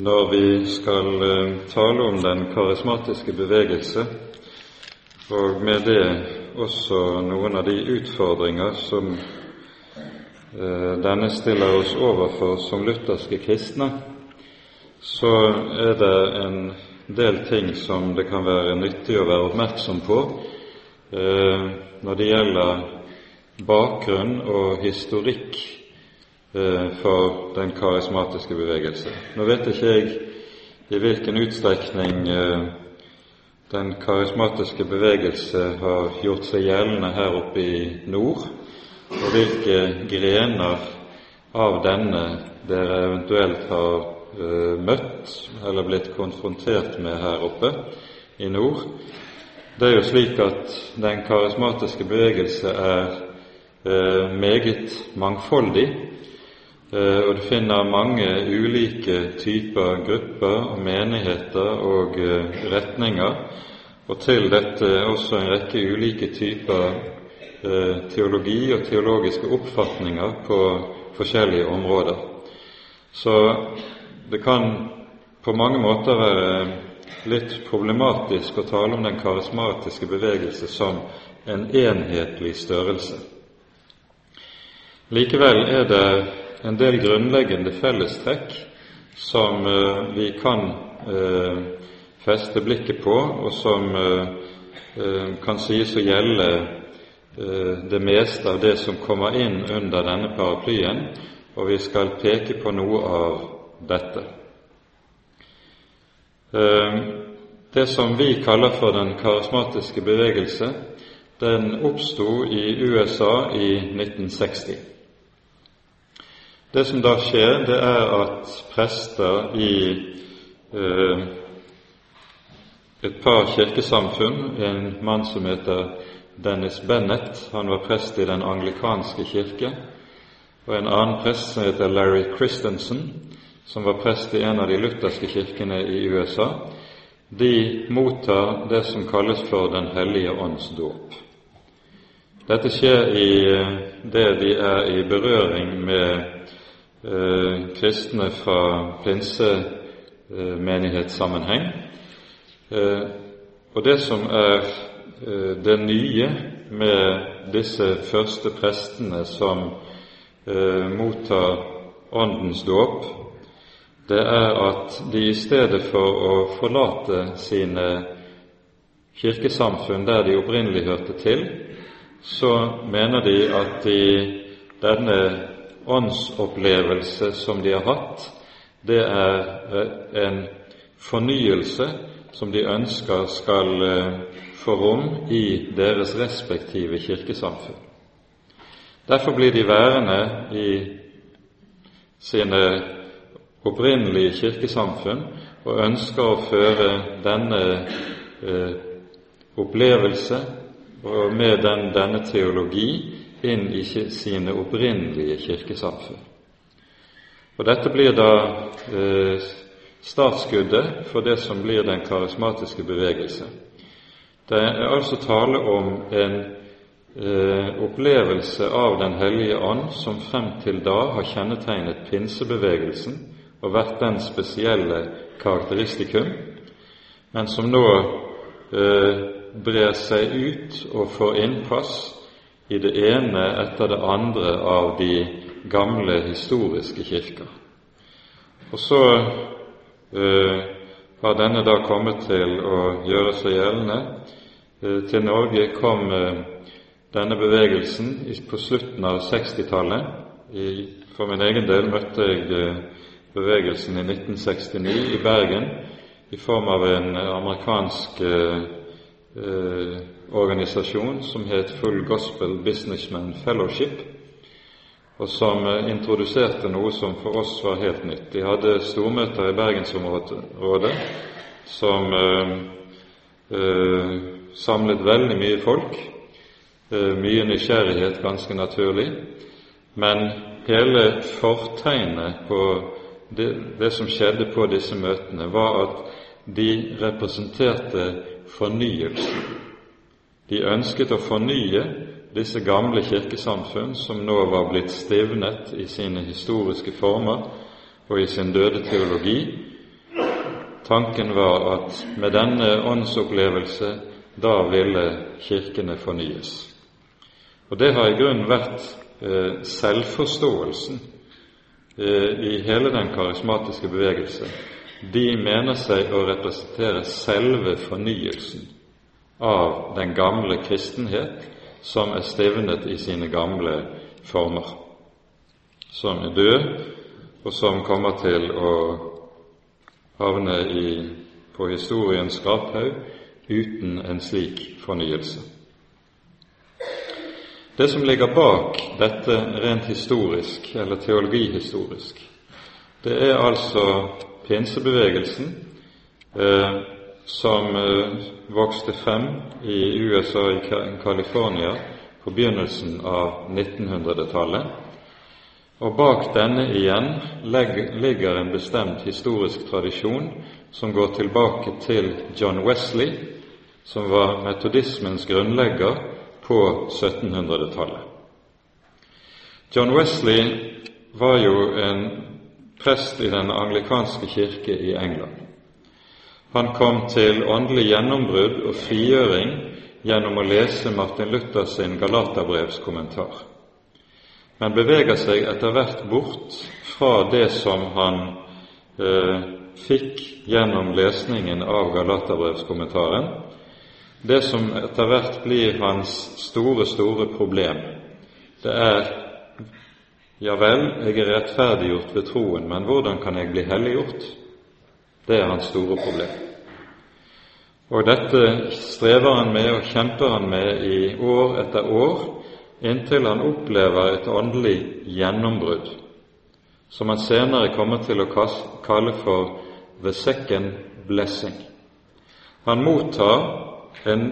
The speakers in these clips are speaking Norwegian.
når vi skal eh, tale om den karismatiske bevegelse, og med det også noen av de utfordringer som eh, denne stiller oss overfor som lutherske kristne, så er det en del ting som det kan være nyttig å være oppmerksom på eh, når det gjelder bakgrunn og historikk for den karismatiske bevegelse. Nå vet ikke jeg i hvilken utstrekning eh, den karismatiske bevegelse har gjort seg gjeldende her oppe i nord, og hvilke grener av denne dere eventuelt har uh, møtt eller blitt konfrontert med her oppe i nord. Det er jo slik at den karismatiske bevegelse er meget mangfoldig, Eh, og du finner mange ulike typer grupper og menigheter og eh, retninger, og til dette også en rekke ulike typer eh, teologi og teologiske oppfatninger på forskjellige områder. Så det kan på mange måter være litt problematisk å tale om den karismatiske bevegelse som en enhetlig størrelse. Likevel er det en del grunnleggende fellestrekk som eh, vi kan eh, feste blikket på, og som eh, kan sies å gjelde det meste av det som kommer inn under denne paraplyen, og vi skal peke på noe av dette. Det som vi kaller for den karismatiske bevegelse, den oppsto i USA i 1960. Det som da skjer, det er at prester i eh, et par kirkesamfunn, en mann som heter Dennis Bennett, han var prest i den anglikanske kirke, og en annen prest som heter Larry Christensen, som var prest i en av de lutherske kirkene i USA, de mottar det som kalles for Den hellige ånds dåp. Dette skjer i eh, det de er i berøring med eh, kristne fra pinsemenighetssammenheng. Eh, og det som er eh, det nye med disse første prestene som mottar Åndens dåp, det er at de i stedet for å forlate sine kirkesamfunn der de opprinnelig hørte til, så mener de at de denne åndsopplevelse som de har hatt, det er eh, en fornyelse som de ønsker skal eh, få rom i deres respektive kirkesamfunn. Derfor blir de værende i sine opprinnelige kirkesamfunn og ønsker å føre denne eh, opplevelse og med den, denne teologi inn i sine opprinnelige kirkesamfunn. Og Dette blir da eh, startskuddet for det som blir den karismatiske bevegelse. Det er altså tale om en eh, opplevelse av Den hellige ånd som frem til da har kjennetegnet pinsebevegelsen og vært den spesielle karakteristikum, men som nå eh, brer seg ut og får innpass i det ene etter det andre av de gamle, historiske kirker. Og så eh, har denne da kommet til å gjøre seg gjeldende. Eh, til Norge kom eh, denne bevegelsen på slutten av 60-tallet. For min egen del møtte jeg bevegelsen i 1969 i Bergen i form av en amerikansk eh, organisasjon som het Full Gospel Businessman Fellowship, og som eh, introduserte noe som for oss var helt nytt. De hadde stormøter i bergensområdet som eh, eh, samlet veldig mye folk, eh, mye nysgjerrighet, ganske naturlig, men hele fortegnet på det, det som skjedde på disse møtene, var at de representerte fornyelsen de ønsket å fornye disse gamle kirkesamfunn som nå var blitt stivnet i sine historiske former, og i sin døde teologi. Tanken var at med denne åndsopplevelse da ville kirkene fornyes. Og Det har i grunnen vært eh, selvforståelsen eh, i hele den karismatiske bevegelse. De mener seg å representere selve fornyelsen av den gamle kristenhet som er stivnet i sine gamle former, som er død, og som kommer til å havne i, på historiens skraphaug uten en slik fornyelse. Det som ligger bak dette rent historisk, eller teologihistorisk, det er altså pinsebevegelsen eh, som eh, vokste frem i USA i California på begynnelsen av 1900-tallet. Og bak denne igjen ligger en bestemt historisk tradisjon som går tilbake til John Wesley, som var metodismens grunnlegger på 1700-tallet. John Wesley var jo en prest i den anglikanske kirke i England. Han kom til åndelig gjennombrudd og frigjøring gjennom å lese Martin Luthers sin Galaterbrevskommentar, men beveger seg etter hvert bort fra det som han eh, fikk gjennom lesningen av Galaterbrevskommentaren, det som etter hvert blir hans store, store problem. Det er ja vel, jeg er rettferdiggjort ved troen, men hvordan kan jeg bli helliggjort? Det er hans store problem. Og dette strever han med og kjemper han med i år etter år, inntil han opplever et åndelig gjennombrudd, som han senere kommer til å kalle for the second blessing. Han mottar en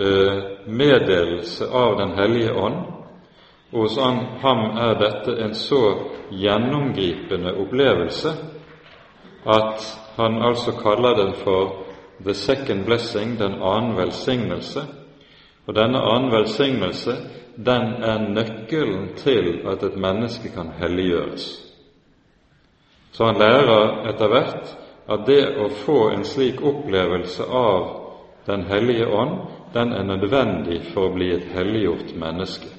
uh, meddelelse av Den hellige ånd, og hos ham er dette en så gjennomgripende opplevelse at han altså kaller den for the second blessing, den annen velsignelse. Og denne annen velsignelse, den er nøkkelen til at et menneske kan helliggjøres. Så han lærer etter hvert at det å få en slik opplevelse av Den hellige ånd, den er nødvendig for å bli et helliggjort menneske.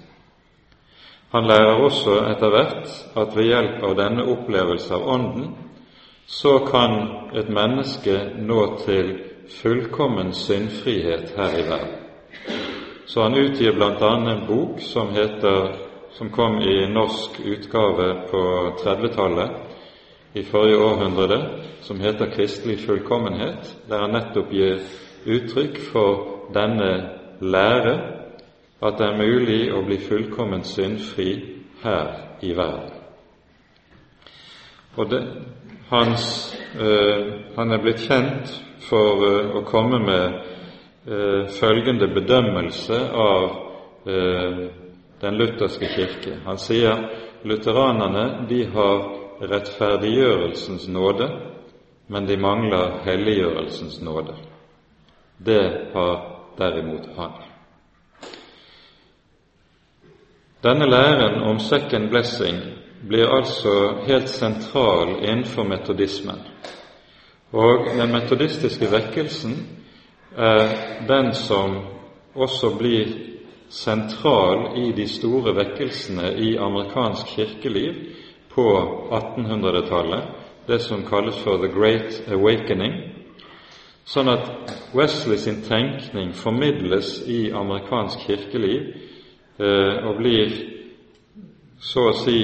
Han lærer også etter hvert at ved hjelp av denne opplevelse av Ånden så kan et menneske nå til fullkommen syndfrihet her i verden. Så han utgir bl.a. en bok som heter som kom i norsk utgave på 30-tallet i forrige århundre, som heter 'Kristelig fullkommenhet', der han nettopp gir uttrykk for denne lære at det er mulig å bli fullkomment syndfri her i verden. Og det, hans, øh, Han er blitt kjent for øh, å komme med øh, følgende bedømmelse av den lutherske kirke. Han sier lutheranerne de har rettferdiggjørelsens nåde, men de mangler helliggjørelsens nåde. Det har derimot han. Denne læren om second blessing blir altså helt sentral innenfor metodismen. Og den metodistiske vekkelsen er den som også blir sentral i de store vekkelsene i amerikansk kirkeliv på 1800-tallet, det som kalles for The Great Awakening, sånn at Wesley sin tenkning formidles i amerikansk kirkeliv og blir så å si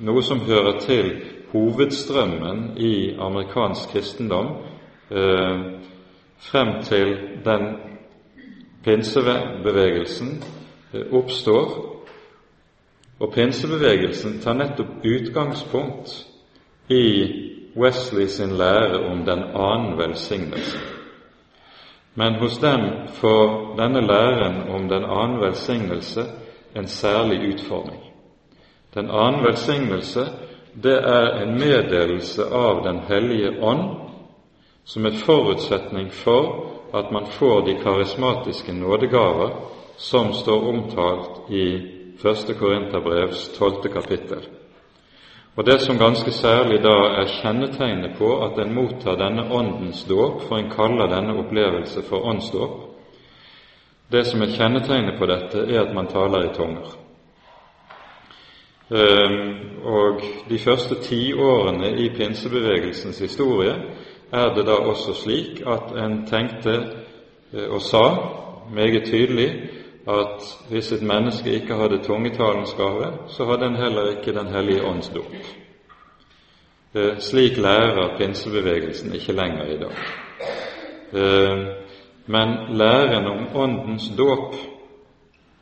noe som hører til hovedstrømmen i amerikansk kristendom eh, frem til den pinsebevegelsen eh, oppstår. Og pinsebevegelsen tar nettopp utgangspunkt i Wesley sin lære om den annen velsignelse. Men hos dem får denne læren om den annen velsignelse en særlig utforming. Den annen velsignelse, det er en meddelelse av Den hellige ånd som er forutsetning for at man får de karismatiske nådegaver som står omtalt i 1. Korinterbrevs tolvte kapittel. Og det som ganske særlig da er kjennetegnet på at en mottar denne åndens dåp, for en kaller denne opplevelse for åndsdåp, det som er kjennetegnet på dette, er at man taler i tunger. Ehm, og de første ti årene i pinsebevegelsens historie er det da også slik at en tenkte eh, og sa meget tydelig at hvis et menneske ikke hadde tungetalens gave, så hadde en heller ikke Den hellige ånds dåp. Eh, slik lærer pinsebevegelsen ikke lenger i dag. Ehm, men læren om Åndens dåp,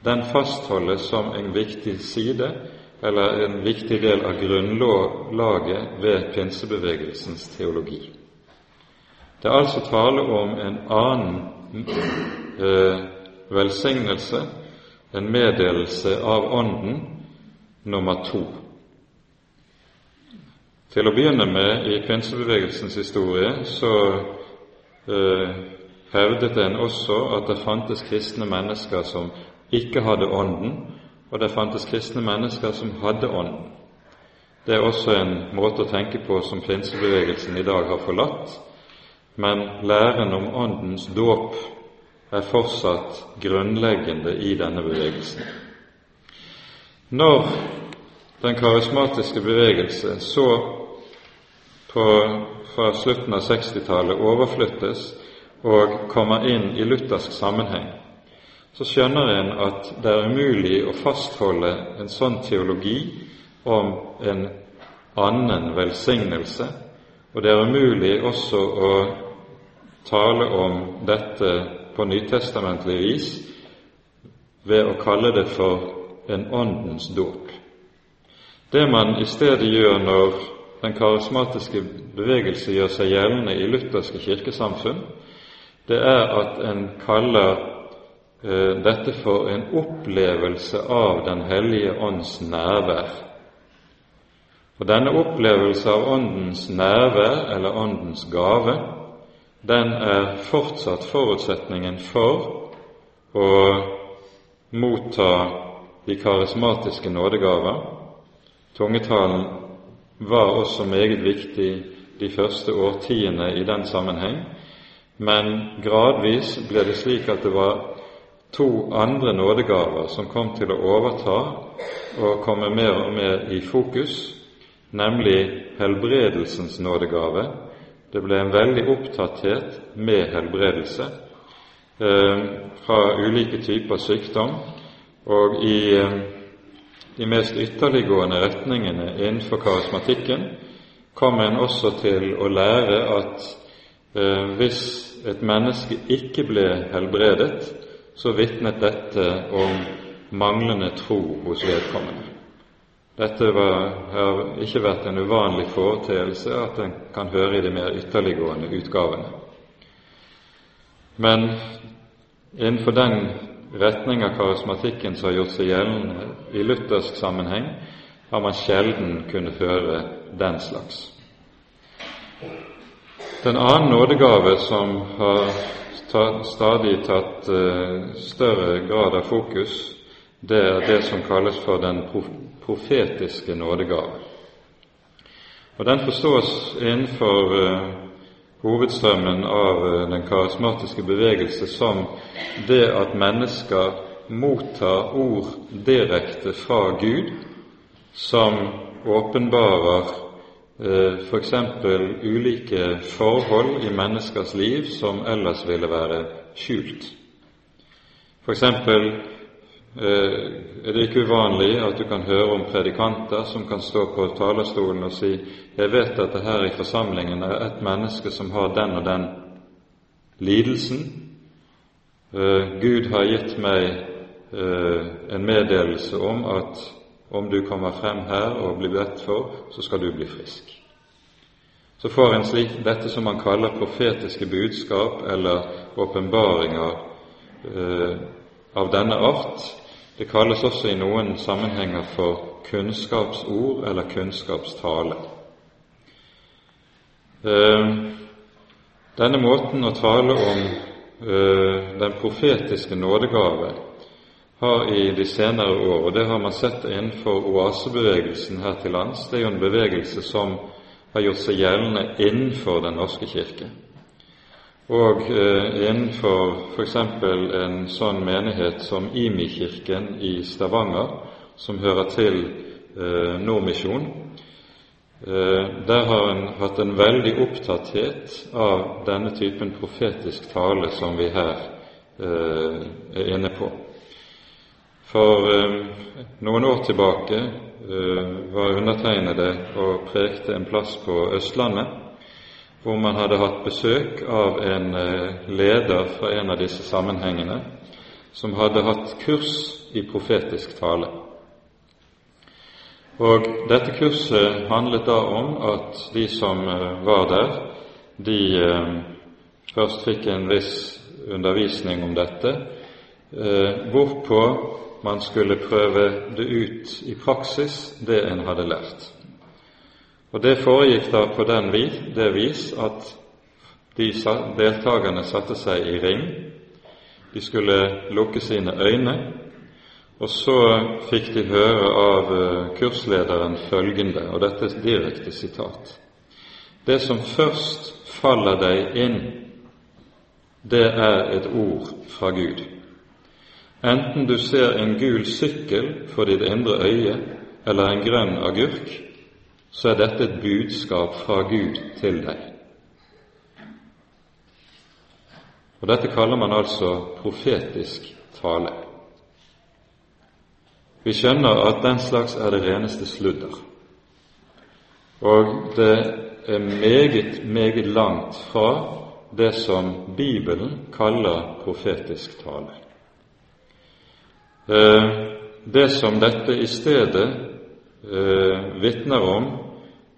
den fastholdes som en viktig side eller en viktig del av grunnlaget ved pinsebevegelsens teologi. Det er altså tale om en annen eh, velsignelse, en meddelelse av Ånden, nummer to. Til å begynne med, i pinsebevegelsens historie, så eh, hevdet en også at det fantes kristne mennesker som ikke hadde Ånden, og det fantes kristne mennesker som hadde Ånden. Det er også en måte å tenke på som pinsebevegelsen i dag har forlatt, men læren om Åndens dåp er fortsatt grunnleggende i denne bevegelsen. Når den karismatiske bevegelse så på, fra slutten av 60-tallet overflyttes og kommer inn i luthersk sammenheng, så skjønner en at det er umulig å fastholde en sånn teologi om en annen velsignelse, og det er umulig også å tale om dette på nytestamentlig vis ved å kalle det for en åndens dåp. Det man i stedet gjør når den karismatiske bevegelse gjør seg gjeldende i lutherske kirkesamfunn, det er at en kaller Eh, dette for en opplevelse av Den hellige ånds nærvær. Og denne opplevelse av Åndens nærvær, eller Åndens gave, den er fortsatt forutsetningen for å motta de karismatiske nådegaver. Tungetalen var også meget viktig de første årtiene i den sammenheng, men gradvis ble det slik at det var to andre nådegaver som kom til å overta og komme mer og mer i fokus, nemlig helbredelsens nådegave. Det ble en veldig opptatthet med helbredelse eh, fra ulike typer sykdom, og i eh, de mest ytterliggående retningene innenfor karismatikken kom en også til å lære at eh, hvis et menneske ikke ble helbredet, så vitnet dette om manglende tro hos vedkommende. Dette var, har ikke vært en uvanlig foreteelse at en kan høre i de mer ytterliggående utgavene. Men innenfor den retning av karismatikken som har gjort seg gjeldende i luthersk sammenheng, har man sjelden kunnet høre den slags. Den annen nådegave som har stadig tatt uh, større grad av fokus, det er det som kalles for den profetiske nådegave. Og Den forstås innenfor uh, hovedstrømmen av uh, den karismatiske bevegelse som det at mennesker mottar ord direkte fra Gud, som åpenbarer f.eks. For ulike forhold i menneskers liv som ellers ville være skjult. F.eks. Eh, er det ikke uvanlig at du kan høre om predikanter som kan stå på talerstolen og si 'Jeg vet at det her i forsamlingen er et menneske som har den og den lidelsen'. Eh, Gud har gitt meg en meddelelse om at om du kommer frem her og blir bedt for, så skal du bli frisk. Så får en slik dette som man kaller profetiske budskap eller åpenbaringer eh, av denne art. Det kalles også i noen sammenhenger for kunnskapsord eller kunnskapstale. Eh, denne måten å tale om eh, den profetiske nådegave har i de senere år, og det har man sett innenfor oasebevegelsen her til lands, det er jo en bevegelse som har gjort seg gjeldende innenfor Den norske kirke. Og eh, innenfor f.eks. en sånn menighet som Imi-kirken i Stavanger, som hører til eh, Nordmisjon, eh, der har en hatt en veldig opptatthet av denne typen profetisk tale som vi her eh, er inne på. For eh, noen år tilbake eh, var undertegnede og prekte en plass på Østlandet hvor man hadde hatt besøk av en eh, leder fra en av disse sammenhengene som hadde hatt kurs i profetisk tale. Og Dette kurset handlet da om at de som var der, de først fikk en viss undervisning om dette, hvorpå man skulle prøve det ut i praksis, det en hadde lært. Og Det foregikk da på den vis, det vis at de deltakerne satte seg i ring. De skulle lukke sine øyne, og så fikk de høre av eh, kurslederen følgende, og dette er direkte sitat Det som først faller deg inn, det er et ord fra Gud. Enten du ser en gul sykkel for ditt indre øye eller en grønn agurk, så er dette et budskap fra Gud til deg. Og Dette kaller man altså profetisk tale. Vi skjønner at den slags er det reneste sludder, og det er meget, meget langt fra det som Bibelen kaller profetisk tale. Eh, det som dette i stedet eh, vitner om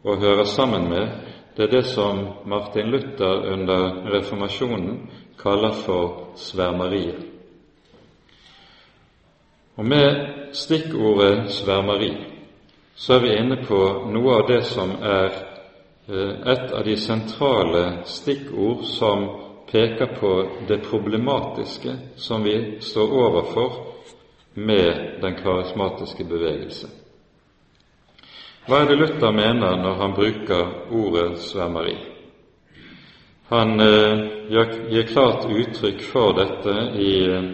og hører sammen med, det er det som Martin Luther under reformasjonen kaller for svermeriet. Og Med stikkordet svermeri så er vi inne på noe av det som er eh, et av de sentrale stikkord som peker på det problematiske som vi står overfor med den karismatiske bevegelse. Hva er det Luther mener når han bruker ordet svermeri? Han eh, gir klart uttrykk for dette i eh,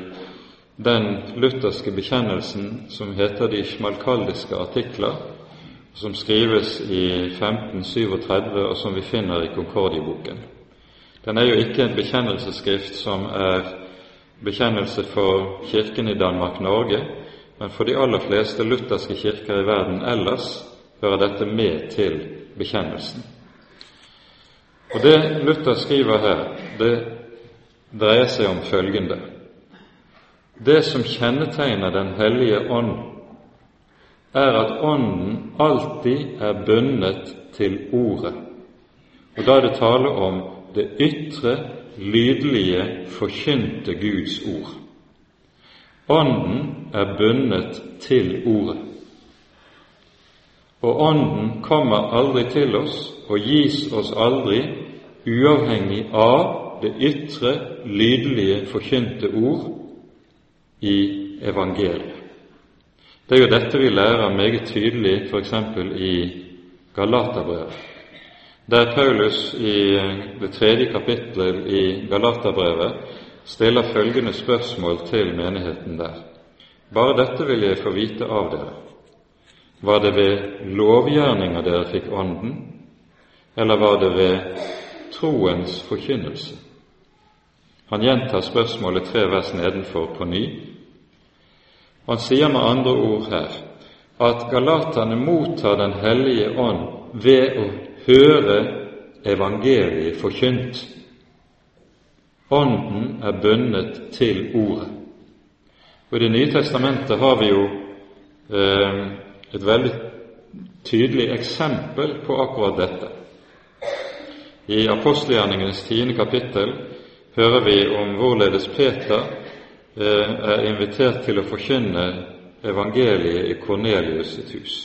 den lutherske bekjennelsen som heter De smalkaldiske artikler, som skrives i 1537, og som vi finner i Konkordieboken. Den er jo ikke en bekjennelsesskrift som er bekjennelse for Kirken i Danmark-Norge, men for de aller fleste lutherske kirker i verden ellers hører dette med til bekjennelsen. Og Det Luther skriver her, det dreier seg om følgende Det som kjennetegner Den hellige ånd, er at Ånden alltid er bundet til Ordet. Og Da er det tale om det ytre lydlige, forkynte Guds ord. Ånden er bundet til Ordet. Og Ånden kommer aldri til oss og gis oss aldri uavhengig av det ytre, lydelige, forkynte ord i evangeliet. Det er jo dette vi lærer meget tydelig f.eks. i Galaterbrevet der Paulus i det tredje kapittelet i Galaterbrevet stiller følgende spørsmål til menigheten der. Bare dette vil jeg få vite av dere. Var det ved lovgjerninger dere fikk Ånden, eller var det ved troens forkynnelse? Han gjentar spørsmålet tre vers nedenfor på ny. Han sier med andre ord her at galaterne mottar Den hellige ånd ved å høre evangeliet forkynt. Ånden er bundet til Ordet. Og I Det nye testamentet har vi jo eh, et veldig tydelig eksempel på akkurat dette. I apostelgjerningenes tiende kapittel hører vi om hvorledes Peter eh, er invitert til å forkynne evangeliet i Kornelius sitt hus.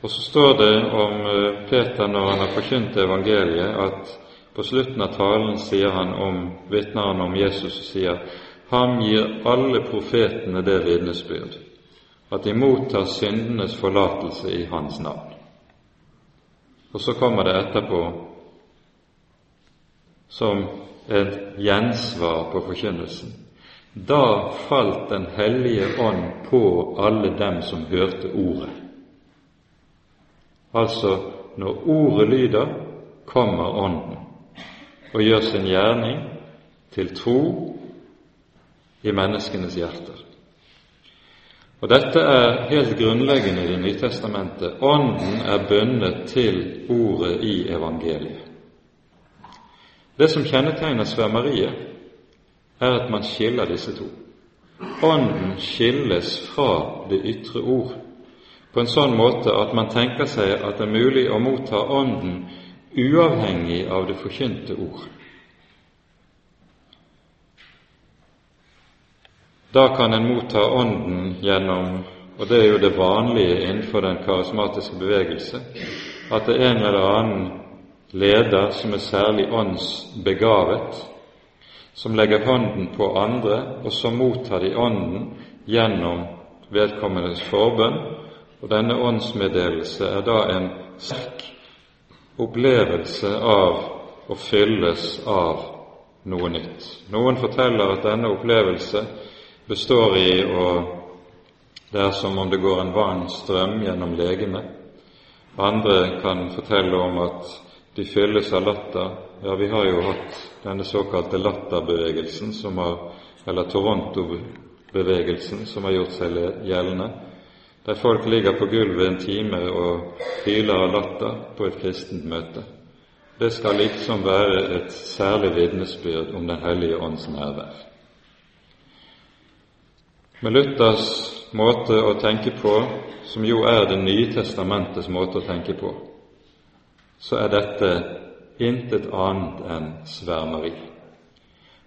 Og så står det om eh, Peter når han har forkynt evangeliet, at på slutten av talen sier han om, vitner han om Jesus og sier ham gir alle profetene det vitnesbyrd, at de mottar syndenes forlatelse i Hans navn. Og så kommer det etterpå som et gjensvar på forkynnelsen. Da falt Den hellige ånd på alle dem som hørte ordet. Altså, når ordet lyder, kommer Ånden og gjør sin gjerning til tro i menneskenes hjerter. Og Dette er helt grunnleggende i Det nye testamentet. Ånden er bundet til ordet i evangeliet. Det som kjennetegner svermeriet, er at man skiller disse to. Ånden skilles fra det ytre ord på en sånn måte at man tenker seg at det er mulig å motta Ånden uavhengig av det forkynte ord. Da kan en motta Ånden gjennom, og det er jo det vanlige innenfor den karismatiske bevegelse, at det er en eller annen leder som er særlig åndsbegavet, som legger hånden på andre, og så mottar de Ånden gjennom vedkommendes forbønn, og denne åndsmeddelelse er da en sterk opplevelse av å fylles av noe nytt. Noen forteller at denne opplevelse består i å Det er som om det går en vannstrøm gjennom legemet. Andre kan fortelle om at de fylles av latter. Ja, vi har jo hatt denne såkalte latterbevegelsen, som har, eller Toronto-bevegelsen, som har gjort seg gjeldende, der folk ligger på gulvet en time og hyler av latter på et kristent møte. Det skal liksom være et særlig vitnesbyrd om Den hellige ånds nærvær. Med Luthers måte å tenke på, som jo er Det nye testamentets måte å tenke på, så er dette intet annet enn svermeri.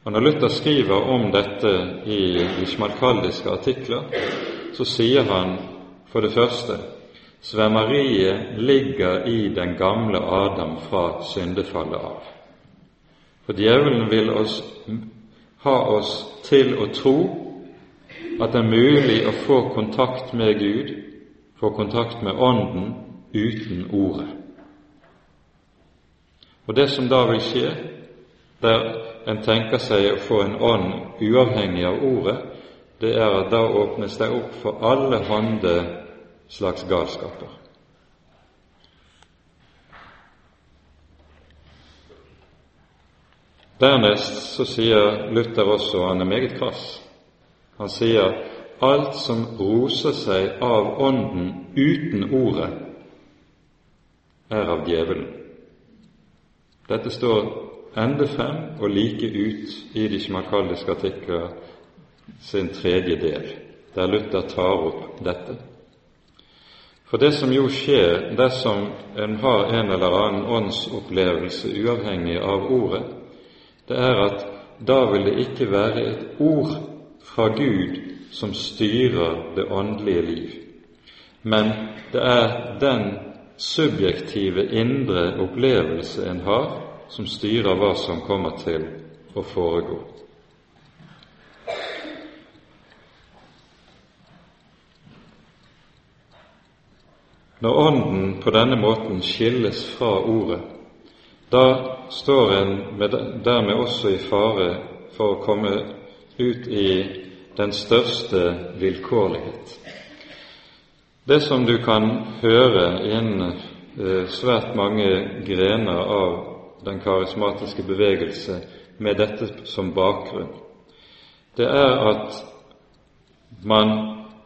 Og Når Luther skriver om dette i de smalkaldiske artikler, så sier han for det første svermeriet ligger i den gamle Adam fra syndefallet av. For djevelen vil oss, ha oss til å tro at det er mulig å få kontakt med Gud, få kontakt med Ånden, uten Ordet. Og det som da vil skje, der en tenker seg å få en ånd uavhengig av Ordet, det er at da åpnes det opp for alle hånde slags galskaper. Dernest så sier Luther også, og han er meget krass, han sier alt som roser seg av Ånden uten Ordet, er av djevelen. Dette står ende frem og like ut i de sjmakaldiske artikler sin tredje del, der Luther tar opp dette. For det som jo skjer dersom en har en eller annen åndsopplevelse uavhengig av ordet, det er at da vil det ikke være et ord fra Gud som styrer det åndelige liv, men det er den subjektive, indre opplevelse en har, som styrer hva som kommer til å foregå. Når Ånden på denne måten skilles fra Ordet, da står en dermed også i fare for å komme ut i den største vilkårlighet. Det som du kan høre innen eh, svært mange grener av den karismatiske bevegelse med dette som bakgrunn, det er at man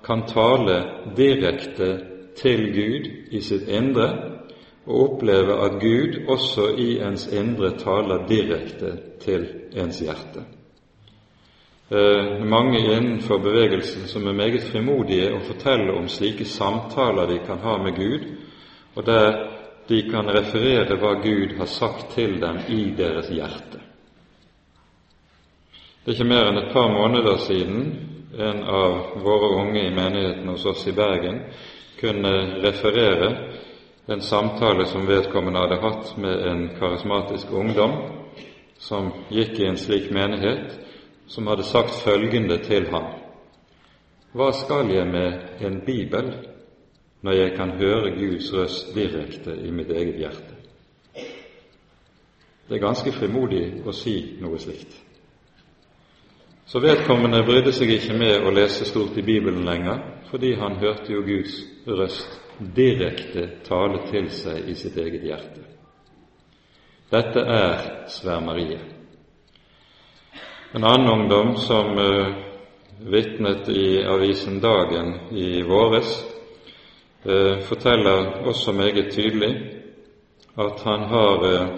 kan tale direkte til Gud i sitt indre, og oppleve at Gud også i ens indre taler direkte til ens hjerte mange innenfor bevegelsen som er meget frimodige og forteller om slike samtaler de kan ha med Gud, og der de kan referere hva Gud har sagt til dem i deres hjerte. Det er ikke mer enn et par måneder siden en av våre unge i menigheten hos oss i Bergen kunne referere en samtale som vedkommende hadde hatt med en karismatisk ungdom som gikk i en slik menighet, som hadde sagt følgende til ham Hva skal jeg med en bibel når jeg kan høre Guds røst direkte i mitt eget hjerte? Det er ganske frimodig å si noe slikt. Så vedkommende brydde seg ikke med å lese stort i Bibelen lenger, fordi han hørte jo Guds røst direkte tale til seg i sitt eget hjerte. Dette er svermeriet. En annen ungdom som uh, vitnet i avisen Dagen i våres, uh, forteller også meget tydelig at han har uh,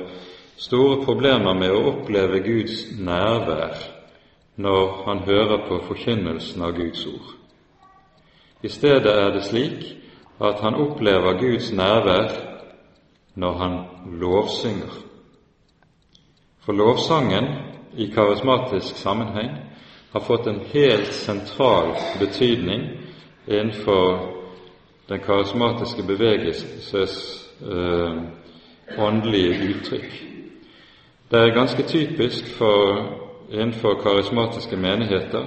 store problemer med å oppleve Guds nærvær når han hører på forkynnelsen av Guds ord. I stedet er det slik at han opplever Guds nærvær når han lovsynger. For lovsangen i karismatisk sammenheng har fått en helt sentral betydning innenfor den karismatiske bevegelses øh, åndelige uttrykk. Det er ganske typisk for innenfor karismatiske menigheter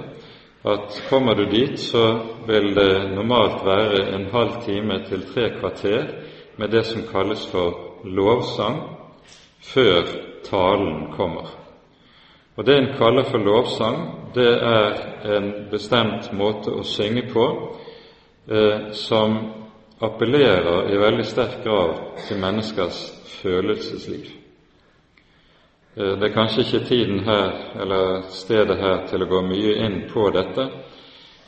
at kommer du dit, så vil det normalt være en halv time til tre kvarter med det som kalles for lovsang, før talen kommer. Og Det en kaller for lovsang, det er en bestemt måte å synge på eh, som appellerer i veldig sterk grad til menneskers følelsesliv. Eh, det er kanskje ikke tiden her eller stedet her til å gå mye inn på dette,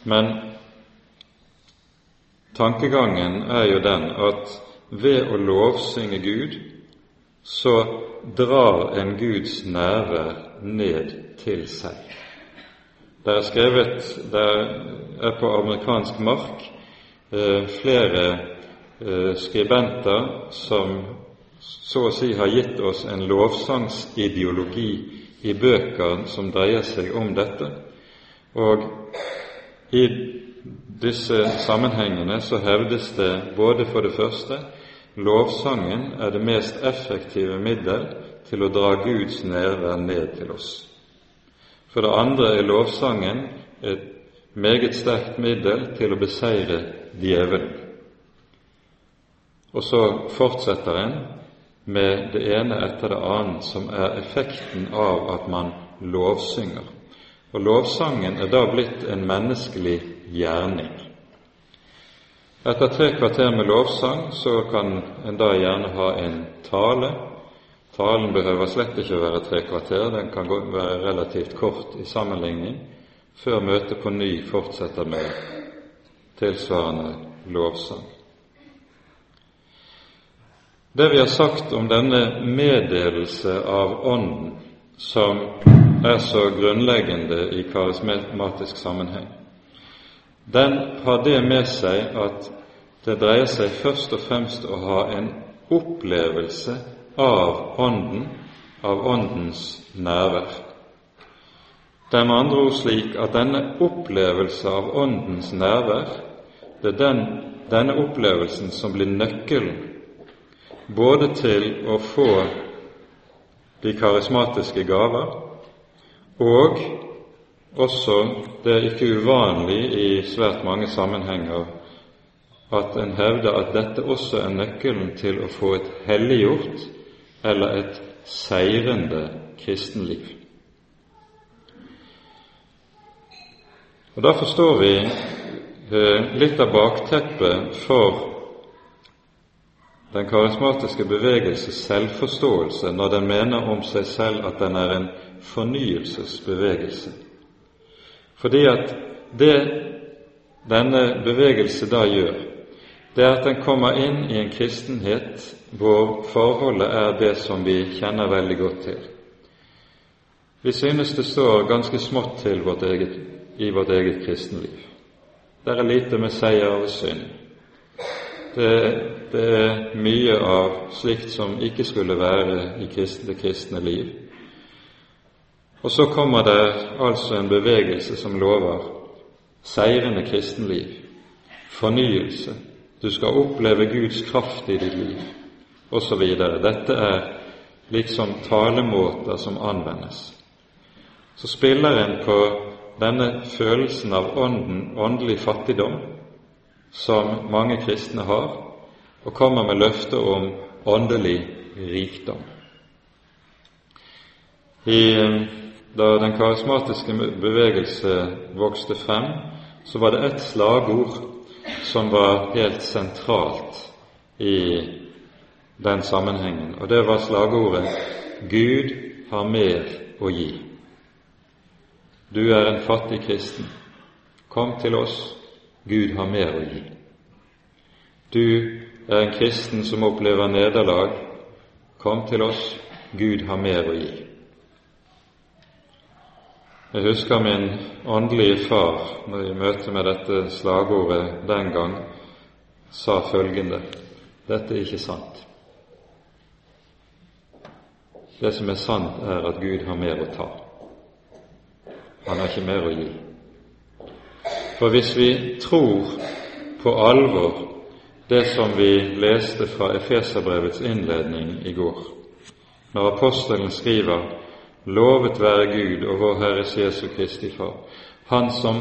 men tankegangen er jo den at ved å lovsynge Gud, så drar en Guds nærvær ned til seg. Det er skrevet det er på amerikansk mark eh, flere eh, skribenter som så å si har gitt oss en lovsangsideologi i bøker som dreier seg om dette. Og i disse sammenhengene så hevdes det både for det første lovsangen er det mest effektive middel til å dra Guds nærvær ned til oss. For det andre er lovsangen et meget sterkt middel til å beseire djevelen. Og så fortsetter en med det ene etter det annet som er effekten av at man lovsynger. Og lovsangen er da blitt en menneskelig gjerning. Etter tre kvarter med lovsang så kan en da gjerne ha en tale. Talen behøver slett ikke å være tre kvarter, den kan være relativt kort i sammenligning, før møtet på ny fortsetter med tilsvarende lovsang. Det vi har sagt om denne meddelelse av Ånden, som er så grunnleggende i karismatisk sammenheng, den har det med seg at det dreier seg først og fremst å ha en opplevelse av Ånden, av Åndens nærvær. Det er med andre ord slik at denne opplevelse av Åndens nærvær, det er den, denne opplevelsen som blir nøkkelen både til å få de karismatiske gaver og også det er ikke uvanlig i svært mange sammenhenger at en hevder at dette også er nøkkelen til å få et helliggjort eller et seirende kristenliv. Og Da forstår vi eh, litt av bakteppet for den karismatiske bevegelses selvforståelse når den mener om seg selv at den er en fornyelsesbevegelse. Fordi at det denne bevegelse da gjør, det er at den kommer inn i en kristenhet hvor forholdet er det som vi kjenner veldig godt til. Vi synes det står ganske smått til vårt eget, i vårt eget kristenliv. Det er lite med seier og synd. Det, det, er mye av slikt som ikke skulle være i det kristne liv. Og så kommer det altså en bevegelse som lover seirende kristenliv, fornyelse. Du skal oppleve Guds kraft i ditt liv, osv. Dette er liksom talemåter som anvendes. så spiller en på denne følelsen av ånden, åndelig fattigdom som mange kristne har, og kommer med løfter om åndelig rikdom. I, da den karismatiske bevegelse vokste frem, så var det ett slagord som var helt sentralt i den sammenhengen, og det var slagordet 'Gud har mer å gi'. Du er en fattig kristen. Kom til oss. Gud har mer å gi. Du er en kristen som opplever nederlag. Kom til oss. Gud har mer å gi. Jeg husker min åndelige far når i møte med dette slagordet den gang sa følgende Dette er ikke sant. Det som er sant, er at Gud har mer å ta. Han har ikke mer å gi. For hvis vi tror på alvor det som vi leste fra Efeserbrevets innledning i går, når apostelen skriver Lovet være Gud og vår Herres Jesu Kristi Far, Han som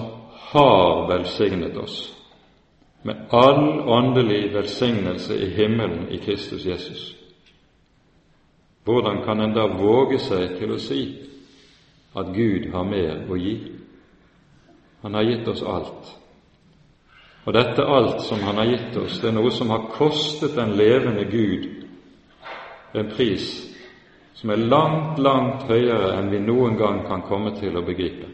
har velsignet oss med all åndelig velsignelse i himmelen i Kristus Jesus. Hvordan kan en da våge seg til å si at Gud har mer å gi? Han har gitt oss alt. Og dette alt som Han har gitt oss, det er noe som har kostet den levende Gud en pris som er langt, langt høyere enn vi noen gang kan komme til å begripe.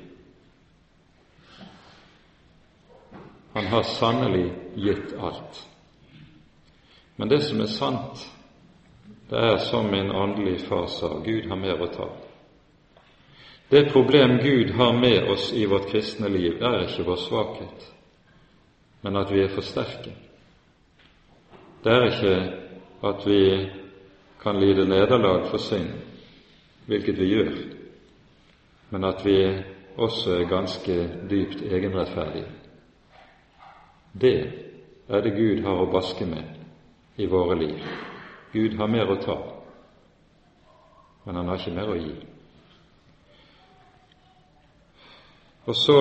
Han har sannelig gitt alt. Men det som er sant, det er som min åndelige far sa, Gud har mer å ta. Det problem Gud har med oss i vårt kristne liv, er ikke vår svakhet, men at vi er for sterke. Det er ikke at vi kan lide nederlag for synd, hvilket vi gjør, men at vi også er ganske dypt egenrettferdige. Det er det Gud har å baske med i våre liv. Gud har mer å ta, men han har ikke mer å gi. Og så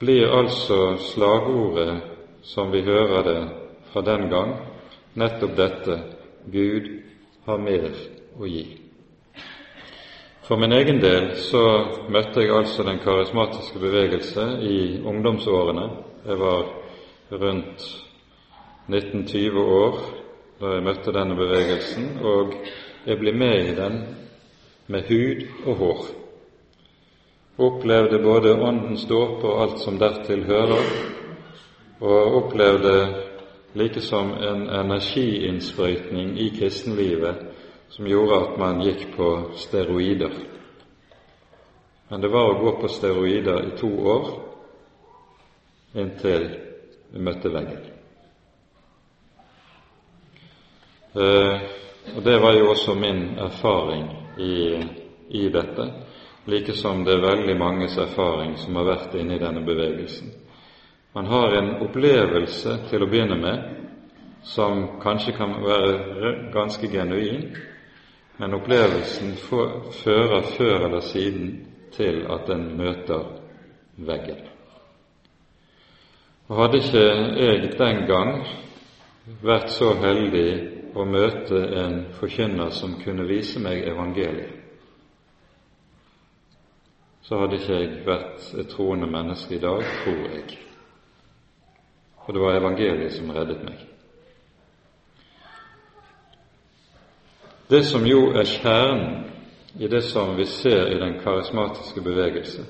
blir altså slagordet, som vi hører det fra den gang, nettopp dette Gud har mer å gi. For min egen del så møtte jeg altså den karismatiske bevegelse i ungdomsårene. Jeg var rundt 19-20 år da jeg møtte denne bevegelsen, og jeg ble med i den med hud og hår opplevde både Åndens dåp og alt som dertil hører, og opplevde likesom en energiinnsprøytning i kristenlivet som gjorde at man gikk på steroider. Men det var å gå på steroider i to år inntil vi møtte veggen. Eh, og Det var jo også min erfaring i, i dette like som det er veldig manges erfaring som har vært inne i denne bevegelsen. Man har en opplevelse til å begynne med som kanskje kan være ganske genuin, men opplevelsen fører før eller siden til at en møter veggen. Og Hadde ikke jeg den gang vært så heldig å møte en forkynner som kunne vise meg evangeliet, så hadde ikke jeg vært et troende menneske i dag, tror jeg. For det var evangeliet som reddet meg. Det som jo er kjernen i det som vi ser i den karismatiske bevegelse,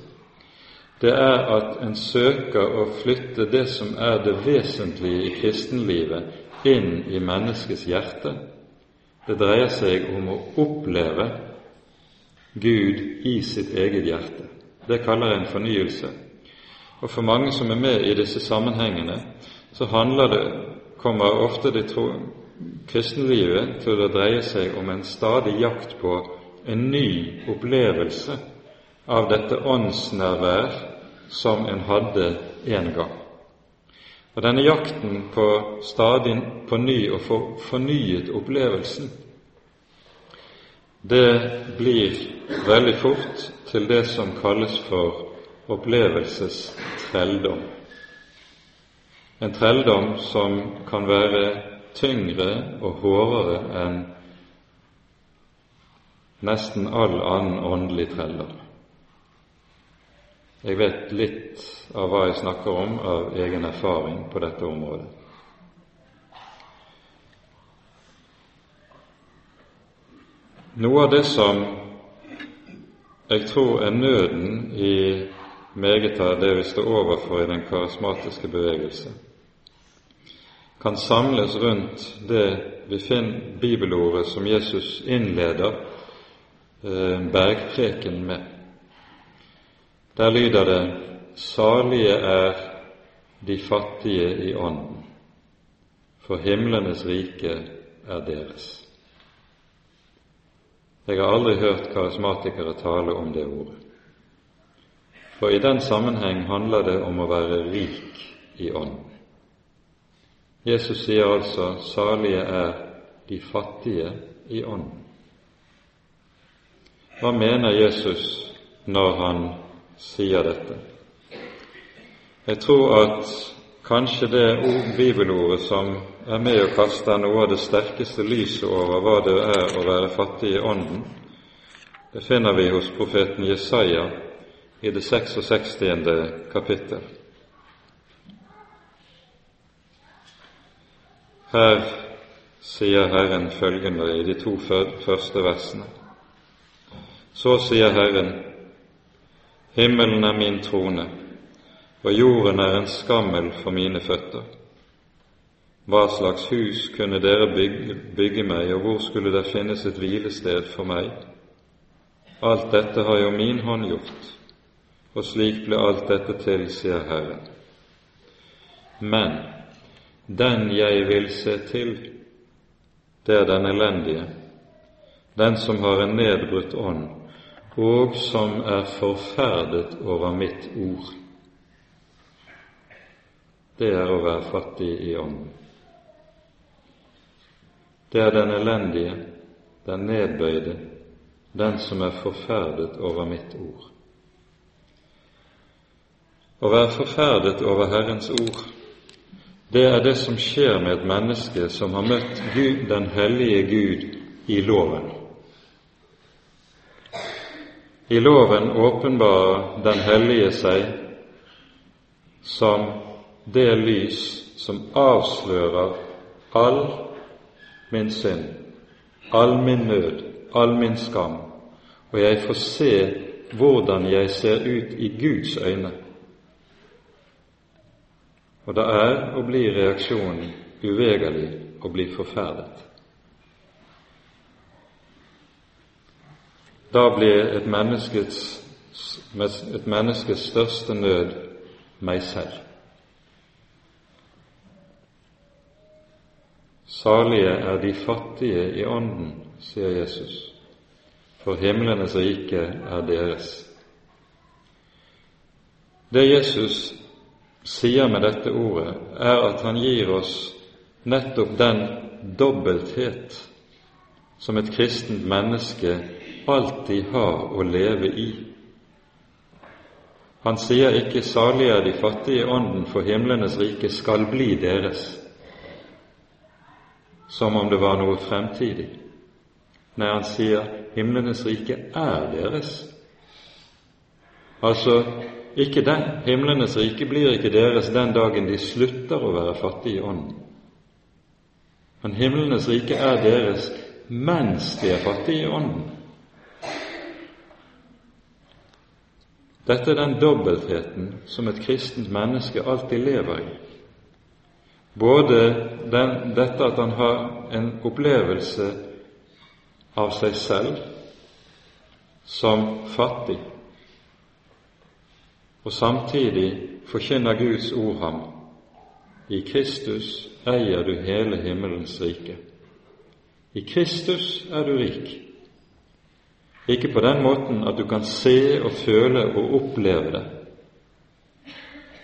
det er at en søker å flytte det som er det vesentlige i kristenlivet, inn i menneskets hjerte. Det dreier seg om å oppleve Gud i sitt eget hjerte. Det kaller en fornyelse. Og For mange som er med i disse sammenhengene, så handler det, kommer ofte det tro, kristenlivet til å dreie seg om en stadig jakt på en ny opplevelse av dette åndsnærvær som en hadde en gang. Og Denne jakten på stadig på ny å få fornyet opplevelsen, det blir veldig fort til det som kalles for opplevelsestrelldom. En trelldom som kan være tyngre og hårdere enn nesten all annen åndelig trelldom. Jeg vet litt av hva jeg snakker om av egen erfaring på dette området. Noe av det som jeg tror er nøden i meget av det vi står overfor i den karismatiske bevegelse, kan samles rundt det vi finner bibelordet som Jesus innleder eh, bergpreken med. Der lyder det 'Salige er de fattige i ånden, for himlenes rike er deres'. Jeg har aldri hørt karismatikere tale om det ordet. For i den sammenheng handler det om å være rik i ånden. Jesus sier altså 'salige er de fattige i ånden'. Hva mener Jesus når han sier dette? Jeg tror at kanskje det ord, bibelordet som er med å kaste noe av det sterkeste lyset over hva det er å være fattig i ånden, det finner vi hos profeten Jesaja i det 66. kapittel. Her sier Herren følgende i de to første versene. Så sier Herren, himmelen er min trone, og jorden er en skammel for mine føtter. Hva slags hus kunne dere bygge, bygge meg, og hvor skulle det finnes et hvilested for meg? Alt dette har jo min hånd gjort, og slik ble alt dette til, sier Herren. Men den jeg vil se til, det er den elendige, den som har en nedbrutt ånd, og som er forferdet over mitt ord. Det er å være fattig i ånden. Det er den elendige, den nedbøyde, den som er forferdet over mitt ord. Å være forferdet over Herrens ord, det er det som skjer med et menneske som har møtt Gud, den hellige Gud i loven. I loven åpenbarer Den hellige seg som det lys som avslører all min synd, all min nød, all min skam, og jeg får se hvordan jeg ser ut i Guds øyne. Og det er og blir reaksjonen uvegerlig å bli forferdet. Da blir et menneskes, et menneskes største nød meg selv. Salige er de fattige i ånden, sier Jesus, for himlenes rike er deres. Det Jesus sier med dette ordet, er at han gir oss nettopp den dobbelthet som et kristent menneske alltid har å leve i. Han sier ikke 'salig er de fattige i ånden, for himlenes rike skal bli deres' som om det var noe fremtidig. Nei, han sier himlenes rike er deres. Altså, ikke den, himlenes rike blir ikke deres den dagen de slutter å være fattige i ånden. Men himlenes rike er deres mens de er fattige i ånden. Dette er den dobbeltheten som et kristent menneske alltid lever i. Både den, dette at han har en opplevelse av seg selv som fattig, og samtidig forkynner Guds ord ham i Kristus eier du hele himmelens rike. I Kristus er du rik. Ikke på den måten at du kan se og føle og oppleve det,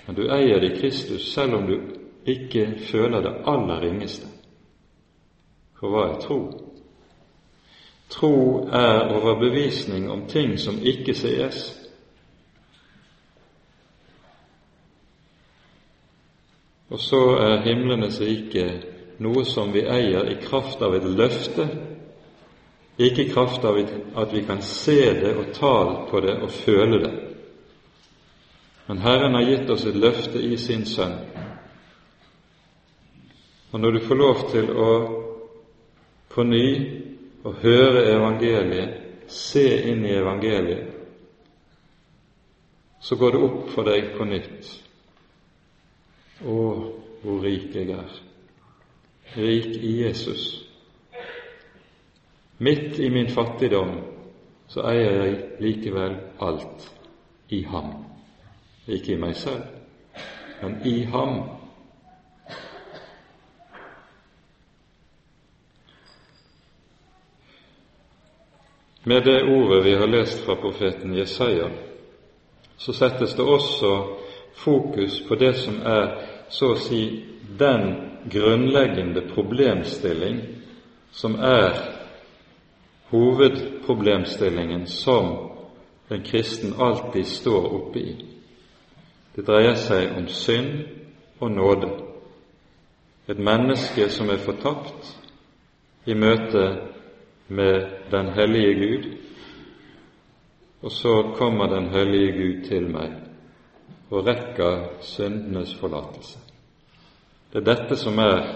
men du eier det i Kristus selv om du ikke føler det aller ringeste for hva er tro. Tro er overbevisning om ting som ikke sees. Og så er himlenes rike noe som vi eier i kraft av et løfte, ikke i kraft av at vi kan se det og ta på det og føle det. Men Herren har gitt oss et løfte i sin Sønn. Og når du får lov til å på ny å høre evangeliet, se inn i evangeliet, så går det opp for deg på nytt å, hvor rik jeg er. Rik i Jesus. Midt i min fattigdom så eier jeg likevel alt i ham. Ikke i meg selv, men i ham. Med det ordet vi har lest fra profeten Jesaja, så settes det også fokus på det som er så å si den grunnleggende problemstilling som er hovedproblemstillingen som en kristen alltid står oppe i. Det dreier seg om synd og nåde. Et menneske som er fortapt i møte med den hellige Gud, og så kommer den hellige Gud til meg og rekker syndenes forlatelse. Det er dette som er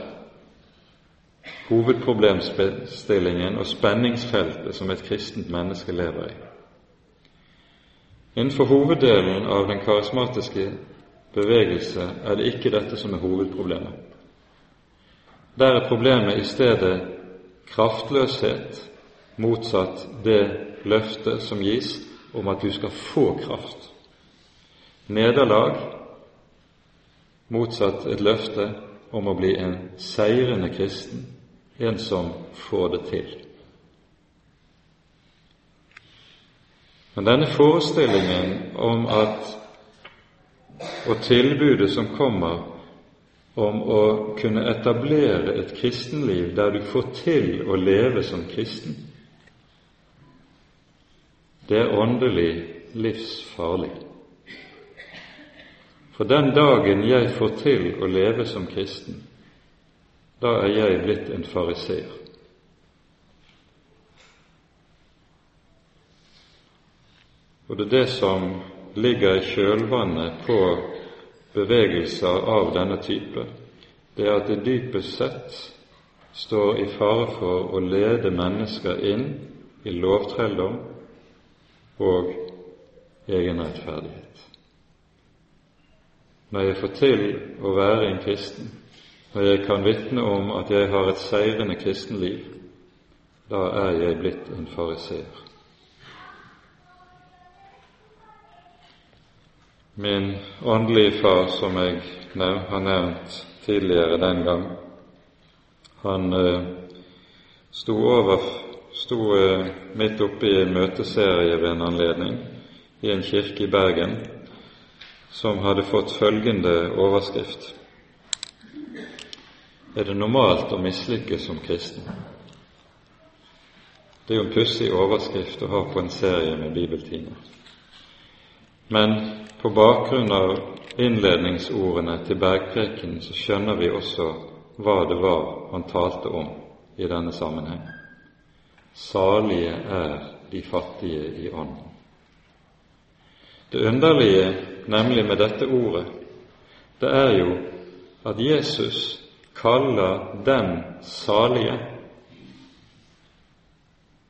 hovedproblemstillingen og spenningsfeltet som et kristent menneske lever i. Innenfor hoveddelen av den karismatiske bevegelse er det ikke dette som er hovedproblemet. Der er problemet i stedet kraftløshet, motsatt det løftet som gis om at du skal få kraft. Nederlag motsatt et løfte om å bli en seirende kristen, en som får det til. Men denne forestillingen om at og tilbudet som kommer om å kunne etablere et kristenliv der du får til å leve som kristen, det er åndelig livsfarlig. For den dagen jeg får til å leve som kristen, da er jeg blitt en fariseer. Og det er det som ligger i kjølvannet på bevegelser av denne type, det er at det dypest sett står i fare for å lede mennesker inn i lovtrelldom og egenrettferdighet når jeg får til å være en kristen, når jeg kan vitne om at jeg har et seirende kristenliv, da er jeg blitt en fariseer. Min åndelige far, som jeg har nevnt tidligere den gang, han eh, sto, over, sto eh, midt oppe i en møteserie ved en anledning i en kirke i Bergen som hadde fått følgende overskrift Er det normalt å mislykkes som kristen? Det er jo en pussig overskrift å ha på en serie med bibeltimer. Men på bakgrunn av innledningsordene til bergprekenen så skjønner vi også hva det var han talte om i denne sammenheng. Salige er de fattige i ånden. Det underlige nemlig med dette ordet, det er jo at Jesus kaller den salige,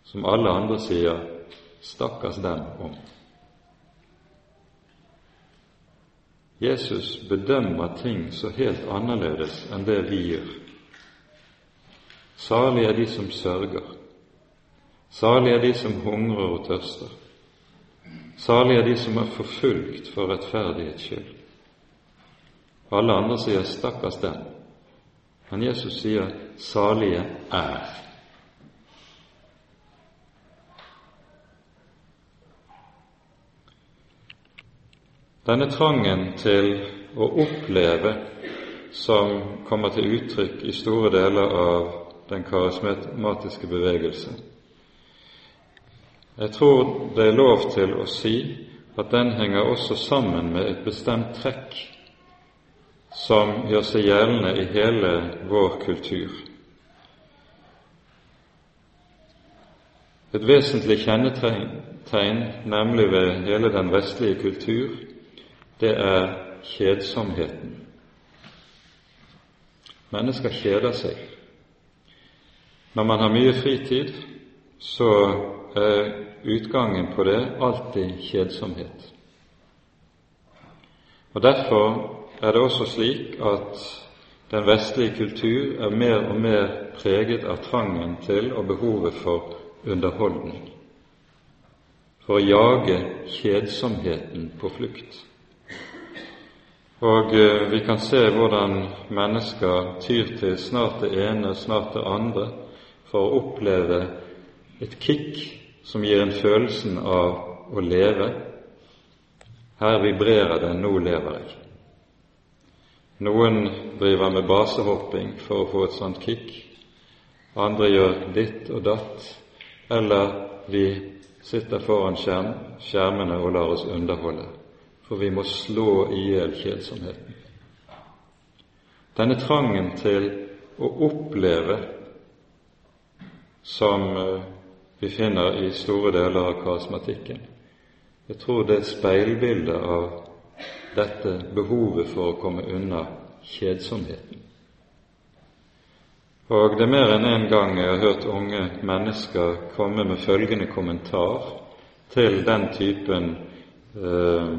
som alle andre sier 'stakkars dem' om. Jesus bedømmer ting så helt annerledes enn det vi gjør. Salige er de som sørger. Salige er de som hungrer og tørster. Salig er de som er forfulgt for rettferdighets skyld. Alle andre sier 'stakkars den', men Jesus sier 'salige er'. Denne trangen til å oppleve som kommer til uttrykk i store deler av den karismatiske bevegelse, Jeg tror det er lov til å si at den henger også sammen med et bestemt trekk som gjør seg gjeldende i hele vår kultur. Et vesentlig kjennetegn, nemlig ved hele den vestlige kultur, det er kjedsomheten. Mennesker kjeder seg. Når man har mye fritid, så er utgangen på det alltid kjedsomhet. Og Derfor er det også slik at den vestlige kultur er mer og mer preget av trangen til og behovet for underholdning, for å jage kjedsomheten på flukt. Og eh, vi kan se hvordan mennesker tyr til snart det ene, snart det andre, for å oppleve et kick som gir en følelsen av å leve. Her vibrerer det 'nå lever jeg'. Noen driver med basehopping for å få et sånt kick. Andre gjør ditt og datt eller vi sitter foran skjerm, skjermene og lar oss underholde, for vi må slå i hjel kjedsomheten. Denne trangen til å oppleve som eh, vi finner i store deler av karismatikken, jeg tror det er speilbildet av dette behovet for å komme unna kjedsomheten. Og det er mer enn en gang jeg har hørt unge mennesker komme med følgende kommentar til den typen eh,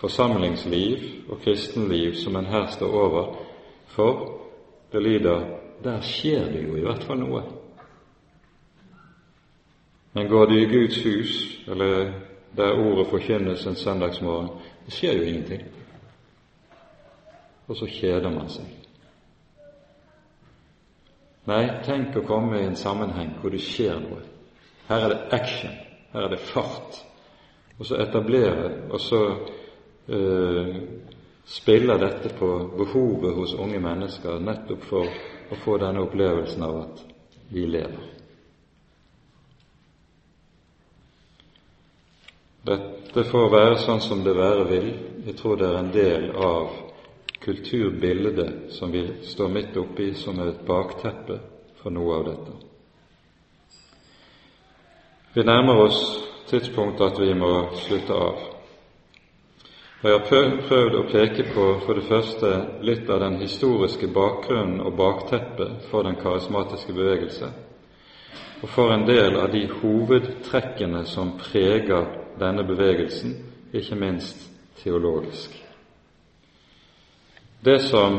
forsamlingsliv og kristenliv som en her står over for. Det lyder der skjer det jo i hvert fall noe. Men går du i Guds hus, eller der ordet forkynnes en søndagsmorgen, det skjer jo ingenting. Og så kjeder man seg. Nei, tenk å komme i en sammenheng hvor det skjer noe. Her er det action, her er det fart. Og så etablere, og så uh, spiller dette på behovet hos unge mennesker nettopp for å få denne opplevelsen av at vi lever. Dette får være sånn som det være vil. Jeg tror det er en del av kulturbildet som vi står midt oppi, som er et bakteppe for noe av dette. Vi nærmer oss tidspunktet at vi må slutte av. Og Jeg har prøvd å peke på for det første litt av den historiske bakgrunnen og bakteppet for den karismatiske bevegelse, og for en del av de hovedtrekkene som preger denne bevegelsen, ikke minst teologisk. Det som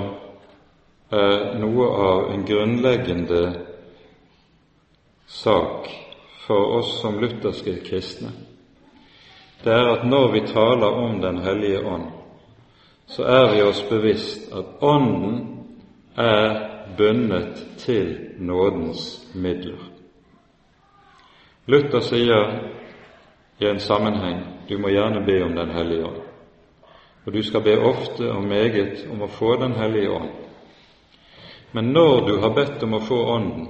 er noe av en grunnleggende sak for oss som lutherske kristne, det er at når vi taler om Den hellige ånd, så er vi oss bevisst at Ånden er bundet til nådens midler. Luther sier i en sammenheng du må gjerne be om Den hellige ånd og du skal be ofte og meget om å få Den hellige ånd. Men når du har bedt om å få Ånden,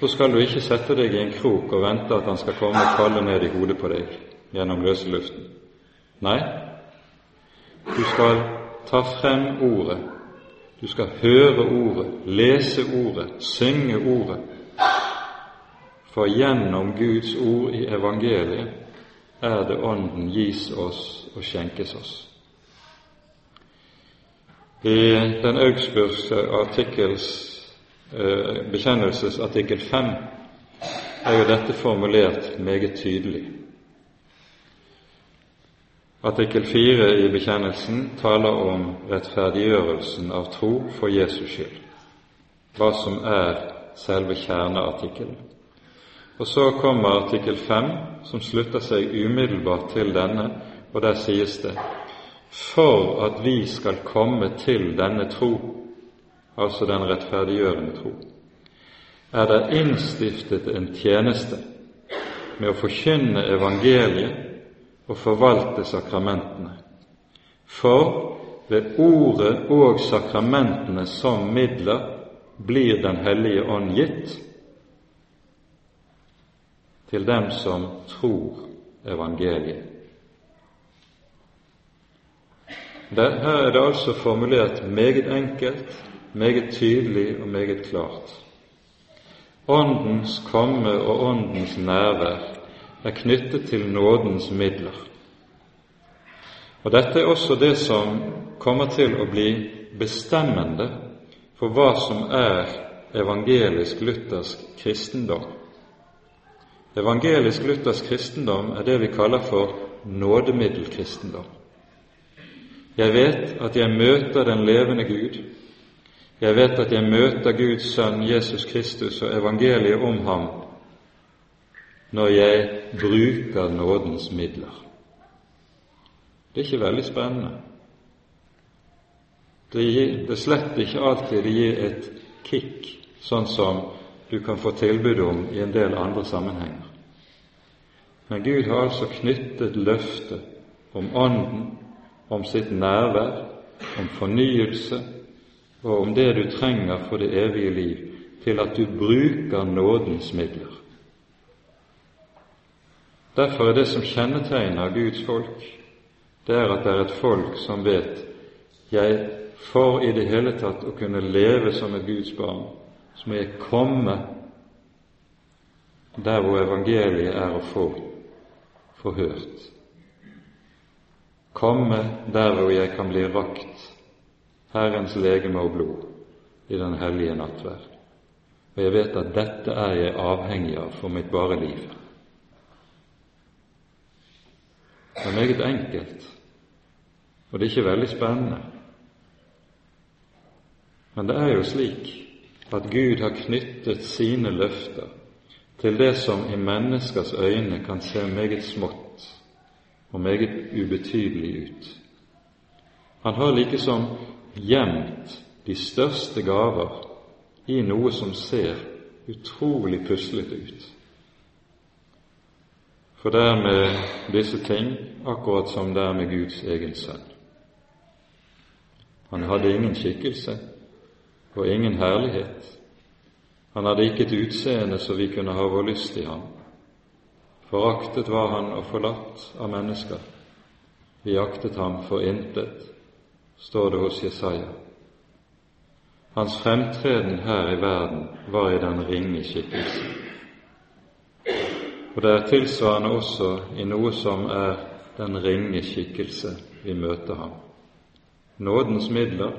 så skal du ikke sette deg i en krok og vente at Han skal komme og falle ned i hodet på deg gjennom løse luften. Nei, du skal ta frem Ordet. Du skal høre Ordet, lese Ordet, synge Ordet. For gjennom Guds ord i evangeliet er det Ånden gis oss og skjenkes oss. I den Augsburgske artikkels eh, bekjennelsesartikkel 5 er jo dette formulert meget tydelig. Artikkel 4 i bekjennelsen taler om rettferdiggjørelsen av tro for Jesus skyld, hva som er selve kjerneartikkelen. Og så kommer artikkel 5, som slutter seg umiddelbart til denne, og der sies det for at vi skal komme til denne tro, altså den rettferdiggjørende tro, er det innstiftet en tjeneste med å forkynne evangeliet og forvalte sakramentene. For ved ordet og sakramentene som midler blir Den hellige ånd gitt til dem som tror evangeliet. Her er det altså formulert meget enkelt, meget tydelig og meget klart. Åndens komme og Åndens nærvær er knyttet til nådens midler. Og Dette er også det som kommer til å bli bestemmende for hva som er evangelisk-luthersk kristendom. Evangelisk-luthersk kristendom er det vi kaller for nådemiddelkristendom. Jeg vet at jeg møter den levende Gud. Jeg vet at jeg møter Guds sønn Jesus Kristus og evangeliet om ham når jeg bruker nådens midler. Det er ikke veldig spennende. Det, gir, det slett ikke alltid det gir et kick, sånn som du kan få tilbud om i en del andre sammenhenger. Men Gud har altså knyttet løftet om Ånden, om sitt nærvær, om fornyelse og om det du trenger for det evige liv, til at du bruker nådens midler. Derfor er det som kjennetegner Guds folk, det er at det er et folk som vet jeg for i det hele tatt å kunne leve som et Guds barn, så må jeg komme der hvor evangeliet er å få forhørt. Komme der hvor jeg kan bli rakt Herrens legeme og blod i den hellige nattverd. Og jeg vet at dette er jeg avhengig av for mitt bare liv. Det er meget enkelt, og det er ikke veldig spennende. Men det er jo slik at Gud har knyttet sine løfter til det som i menneskers øyne kan se meget smått og meget ubetydelig ut. Han har likesom gjemt de største gaver i noe som ser utrolig puslete ut. For det er med disse ting akkurat som det er med Guds egen sønn. Han hadde ingen skikkelse og ingen herlighet. Han hadde ikke et utseende så vi kunne ha vår lyst i ham. Foraktet var han og forlatt av mennesker. Vi aktet ham for intet, står det hos Jesaja. Hans fremtreden her i verden var i den ringe skikkelse. Og det er tilsvarende også i noe som er den ringe skikkelse vi møter ham. Nådens midler,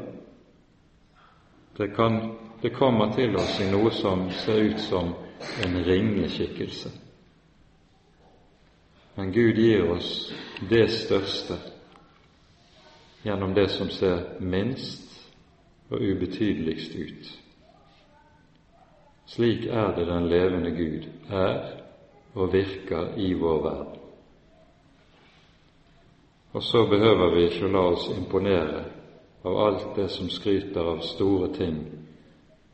det, kan, det kommer til oss i noe som ser ut som en ringeskikkelse. Men Gud gir oss det største gjennom det som ser minst og ubetydeligst ut. Slik er det den levende Gud er og virker i vår verden. Og så behøver vi ikke å la oss imponere av alt det som skryter av store ting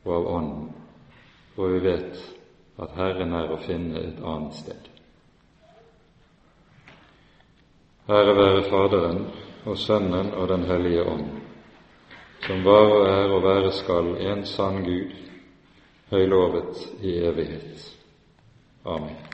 og av Ånden, for vi vet at Herren er å finne et annet sted. Ære være Faderen og Sønnen og Den hellige ånd, som var og er og være skal en sann Gud, høylovet i evighet. Amen.